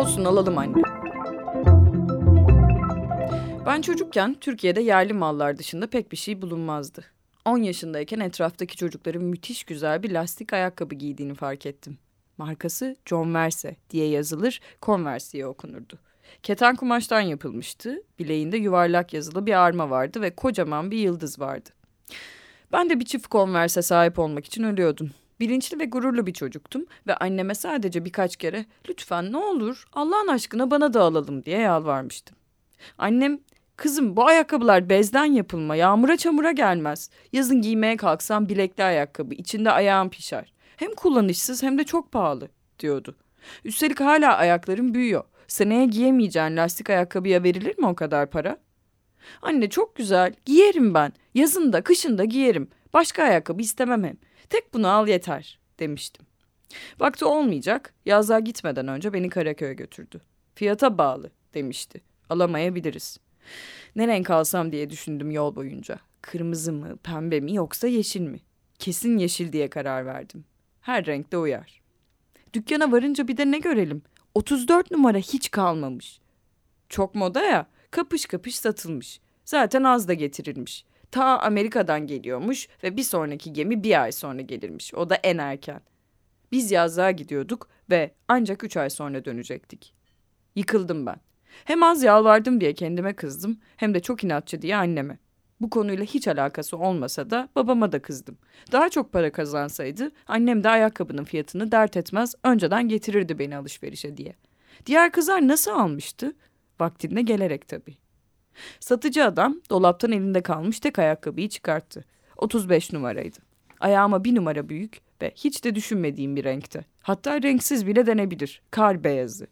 Olsun alalım anne. Ben çocukken Türkiye'de yerli mallar dışında pek bir şey bulunmazdı. 10 yaşındayken etraftaki çocukların müthiş güzel bir lastik ayakkabı giydiğini fark ettim. Markası John Verse diye yazılır, Converse diye okunurdu. Keten kumaştan yapılmıştı. Bileğinde yuvarlak yazılı bir arma vardı ve kocaman bir yıldız vardı. Ben de bir çift Converse'e sahip olmak için ölüyordum. Bilinçli ve gururlu bir çocuktum ve anneme sadece birkaç kere lütfen ne olur Allah'ın aşkına bana da alalım diye yalvarmıştım. Annem kızım bu ayakkabılar bezden yapılma yağmura çamura gelmez. Yazın giymeye kalksam bilekli ayakkabı içinde ayağım pişer. Hem kullanışsız hem de çok pahalı diyordu. Üstelik hala ayaklarım büyüyor. Seneye giyemeyeceğin lastik ayakkabıya verilir mi o kadar para? Anne çok güzel giyerim ben. Yazın da kışın da giyerim. Başka ayakkabı istemem hem. Tek bunu al yeter demiştim. Vakti olmayacak. Yazlığa gitmeden önce beni Karaköy'e götürdü. Fiyata bağlı demişti. Alamayabiliriz. Ne renk alsam diye düşündüm yol boyunca. Kırmızı mı, pembe mi yoksa yeşil mi? Kesin yeşil diye karar verdim. Her renkte uyar. Dükkana varınca bir de ne görelim? 34 numara hiç kalmamış. Çok moda ya, kapış kapış satılmış. Zaten az da getirilmiş. Ta Amerika'dan geliyormuş ve bir sonraki gemi bir ay sonra gelirmiş. O da en erken. Biz yazlığa gidiyorduk ve ancak üç ay sonra dönecektik. Yıkıldım ben. Hem az yalvardım diye kendime kızdım hem de çok inatçı diye anneme. Bu konuyla hiç alakası olmasa da babama da kızdım. Daha çok para kazansaydı annem de ayakkabının fiyatını dert etmez önceden getirirdi beni alışverişe diye. Diğer kızlar nasıl almıştı? Vaktinde gelerek tabii. Satıcı adam dolaptan elinde kalmış tek ayakkabıyı çıkarttı. 35 numaraydı. Ayağıma bir numara büyük ve hiç de düşünmediğim bir renkte. Hatta renksiz bile denebilir. Kar beyazı.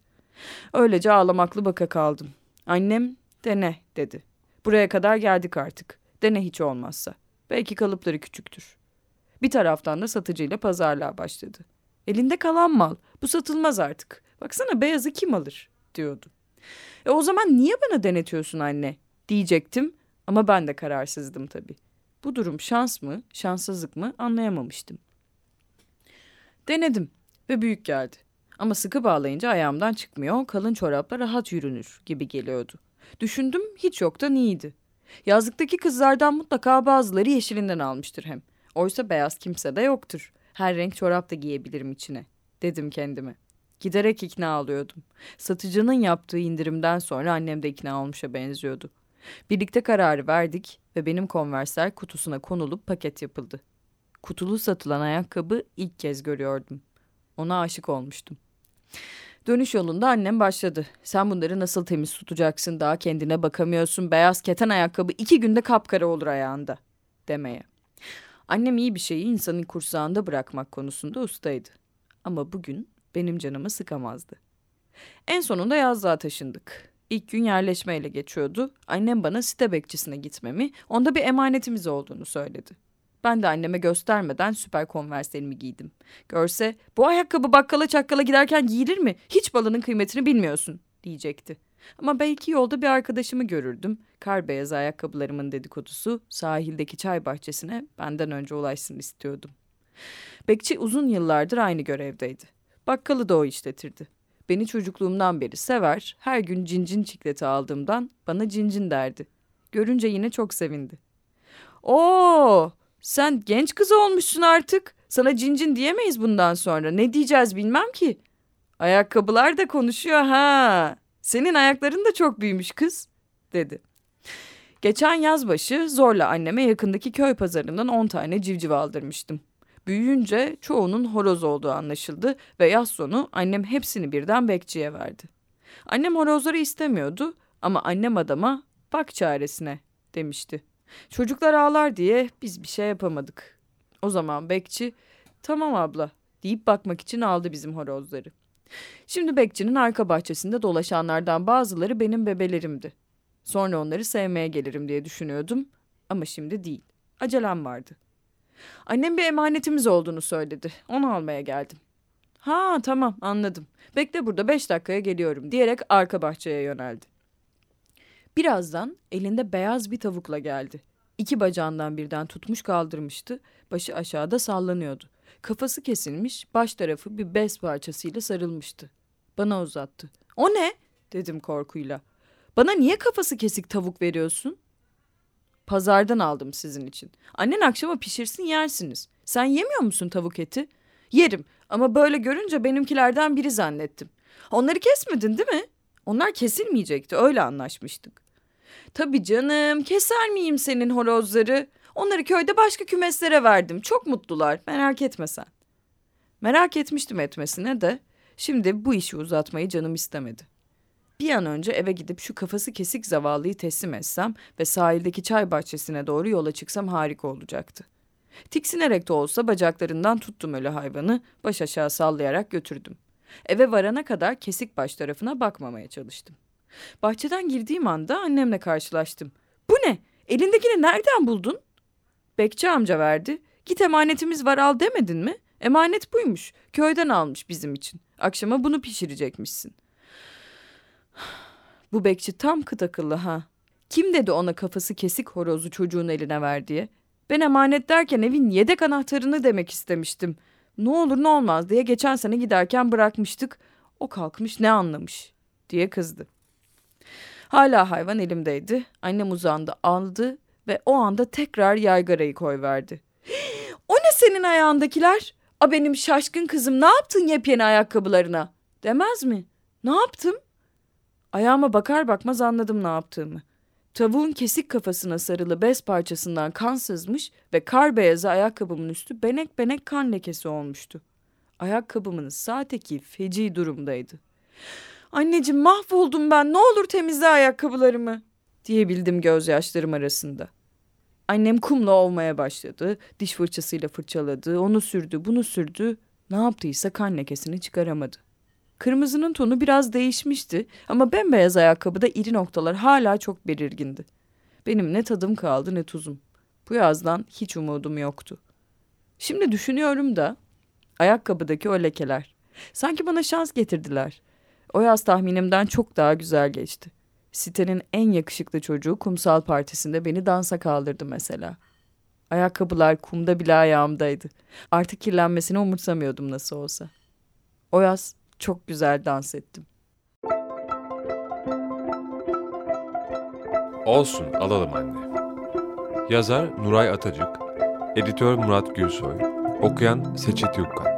Öylece ağlamaklı baka kaldım. Annem dene dedi. Buraya kadar geldik artık. Dene hiç olmazsa. Belki kalıpları küçüktür. Bir taraftan da satıcıyla pazarlığa başladı. Elinde kalan mal. Bu satılmaz artık. Baksana beyazı kim alır diyordu. E o zaman niye bana denetiyorsun anne diyecektim ama ben de kararsızdım tabii. Bu durum şans mı, şanssızlık mı anlayamamıştım. Denedim ve büyük geldi. Ama sıkı bağlayınca ayağımdan çıkmıyor, kalın çorapla rahat yürünür gibi geliyordu. Düşündüm hiç yoktan iyiydi. Yazlıktaki kızlardan mutlaka bazıları yeşilinden almıştır hem. Oysa beyaz kimse de yoktur. Her renk çorap da giyebilirim içine, dedim kendime. Giderek ikna oluyordum. Satıcının yaptığı indirimden sonra annem de ikna olmuşa benziyordu. Birlikte kararı verdik ve benim konversler kutusuna konulup paket yapıldı. Kutulu satılan ayakkabı ilk kez görüyordum. Ona aşık olmuştum. Dönüş yolunda annem başladı. Sen bunları nasıl temiz tutacaksın daha kendine bakamıyorsun beyaz keten ayakkabı iki günde kapkara olur ayağında demeye. Annem iyi bir şeyi insanın kursağında bırakmak konusunda ustaydı. Ama bugün benim canımı sıkamazdı. En sonunda yazlığa taşındık. İlk gün yerleşmeyle geçiyordu. Annem bana site bekçisine gitmemi, onda bir emanetimiz olduğunu söyledi. Ben de anneme göstermeden süper konverslerimi giydim. Görse bu ayakkabı bakkala çakkala giderken giyilir mi? Hiç balının kıymetini bilmiyorsun diyecekti. Ama belki yolda bir arkadaşımı görürdüm. Kar beyaz ayakkabılarımın dedikodusu sahildeki çay bahçesine benden önce ulaşsın istiyordum. Bekçi uzun yıllardır aynı görevdeydi. Bakkalı da o işletirdi. Beni çocukluğumdan beri sever, her gün cincin çikleti aldığımdan bana cincin derdi. Görünce yine çok sevindi. Oo, sen genç kız olmuşsun artık. Sana cincin diyemeyiz bundan sonra. Ne diyeceğiz bilmem ki. Ayakkabılar da konuşuyor ha. Senin ayakların da çok büyümüş kız, dedi. Geçen yaz başı zorla anneme yakındaki köy pazarından 10 tane civciv aldırmıştım. Büyüyünce çoğunun horoz olduğu anlaşıldı ve yaz sonu annem hepsini birden bekçiye verdi. Annem horozları istemiyordu ama annem adama bak çaresine demişti. Çocuklar ağlar diye biz bir şey yapamadık. O zaman bekçi tamam abla deyip bakmak için aldı bizim horozları. Şimdi bekçinin arka bahçesinde dolaşanlardan bazıları benim bebelerimdi. Sonra onları sevmeye gelirim diye düşünüyordum ama şimdi değil. Acelem vardı. Annem bir emanetimiz olduğunu söyledi. Onu almaya geldim. Ha tamam anladım. Bekle burada beş dakikaya geliyorum diyerek arka bahçeye yöneldi. Birazdan elinde beyaz bir tavukla geldi. İki bacağından birden tutmuş kaldırmıştı. Başı aşağıda sallanıyordu. Kafası kesilmiş, baş tarafı bir bez parçasıyla sarılmıştı. Bana uzattı. O ne? dedim korkuyla. Bana niye kafası kesik tavuk veriyorsun? Pazardan aldım sizin için. Annen akşama pişirsin yersiniz. Sen yemiyor musun tavuk eti? Yerim ama böyle görünce benimkilerden biri zannettim. Onları kesmedin değil mi? Onlar kesilmeyecekti öyle anlaşmıştık. Tabii canım keser miyim senin horozları? Onları köyde başka kümeslere verdim. Çok mutlular merak etme sen. Merak etmiştim etmesine de şimdi bu işi uzatmayı canım istemedi. Bir an önce eve gidip şu kafası kesik zavallıyı teslim etsem ve sahildeki çay bahçesine doğru yola çıksam harika olacaktı. Tiksinerek de olsa bacaklarından tuttum öyle hayvanı, baş aşağı sallayarak götürdüm. Eve varana kadar kesik baş tarafına bakmamaya çalıştım. Bahçeden girdiğim anda annemle karşılaştım. Bu ne? Elindekini nereden buldun? Bekçi amca verdi. Git emanetimiz var al demedin mi? Emanet buymuş. Köyden almış bizim için. Akşama bunu pişirecekmişsin. Bu bekçi tam kıt akıllı ha. Kim dedi ona kafası kesik horozu çocuğun eline ver diye? Ben emanet derken evin yedek anahtarını demek istemiştim. Ne olur ne olmaz diye geçen sene giderken bırakmıştık. O kalkmış ne anlamış diye kızdı. Hala hayvan elimdeydi. Annem uzandı aldı ve o anda tekrar yaygarayı koyverdi. o ne senin ayağındakiler? A benim şaşkın kızım ne yaptın yepyeni ayakkabılarına? Demez mi? Ne yaptım? Ayağıma bakar bakmaz anladım ne yaptığımı. Tavuğun kesik kafasına sarılı bez parçasından kan sızmış ve kar beyazı ayakkabımın üstü benek benek kan lekesi olmuştu. Ayakkabımın sağ teki feci durumdaydı. Anneciğim mahvoldum ben ne olur temizle ayakkabılarımı diyebildim gözyaşlarım arasında. Annem kumla olmaya başladı. Diş fırçasıyla fırçaladı, onu sürdü, bunu sürdü. Ne yaptıysa kan lekesini çıkaramadı. Kırmızının tonu biraz değişmişti ama bembeyaz ayakkabıda iri noktalar hala çok belirgindi. Benim ne tadım kaldı ne tuzum. Bu yazdan hiç umudum yoktu. Şimdi düşünüyorum da ayakkabıdaki o lekeler. Sanki bana şans getirdiler. O yaz tahminimden çok daha güzel geçti. Sitenin en yakışıklı çocuğu kumsal partisinde beni dansa kaldırdı mesela. Ayakkabılar kumda bile ayağımdaydı. Artık kirlenmesini umursamıyordum nasıl olsa. O yaz çok güzel dans ettim. Olsun alalım anne. Yazar Nuray Atacık, editör Murat Gülsoy, okuyan Seçit Yukkan.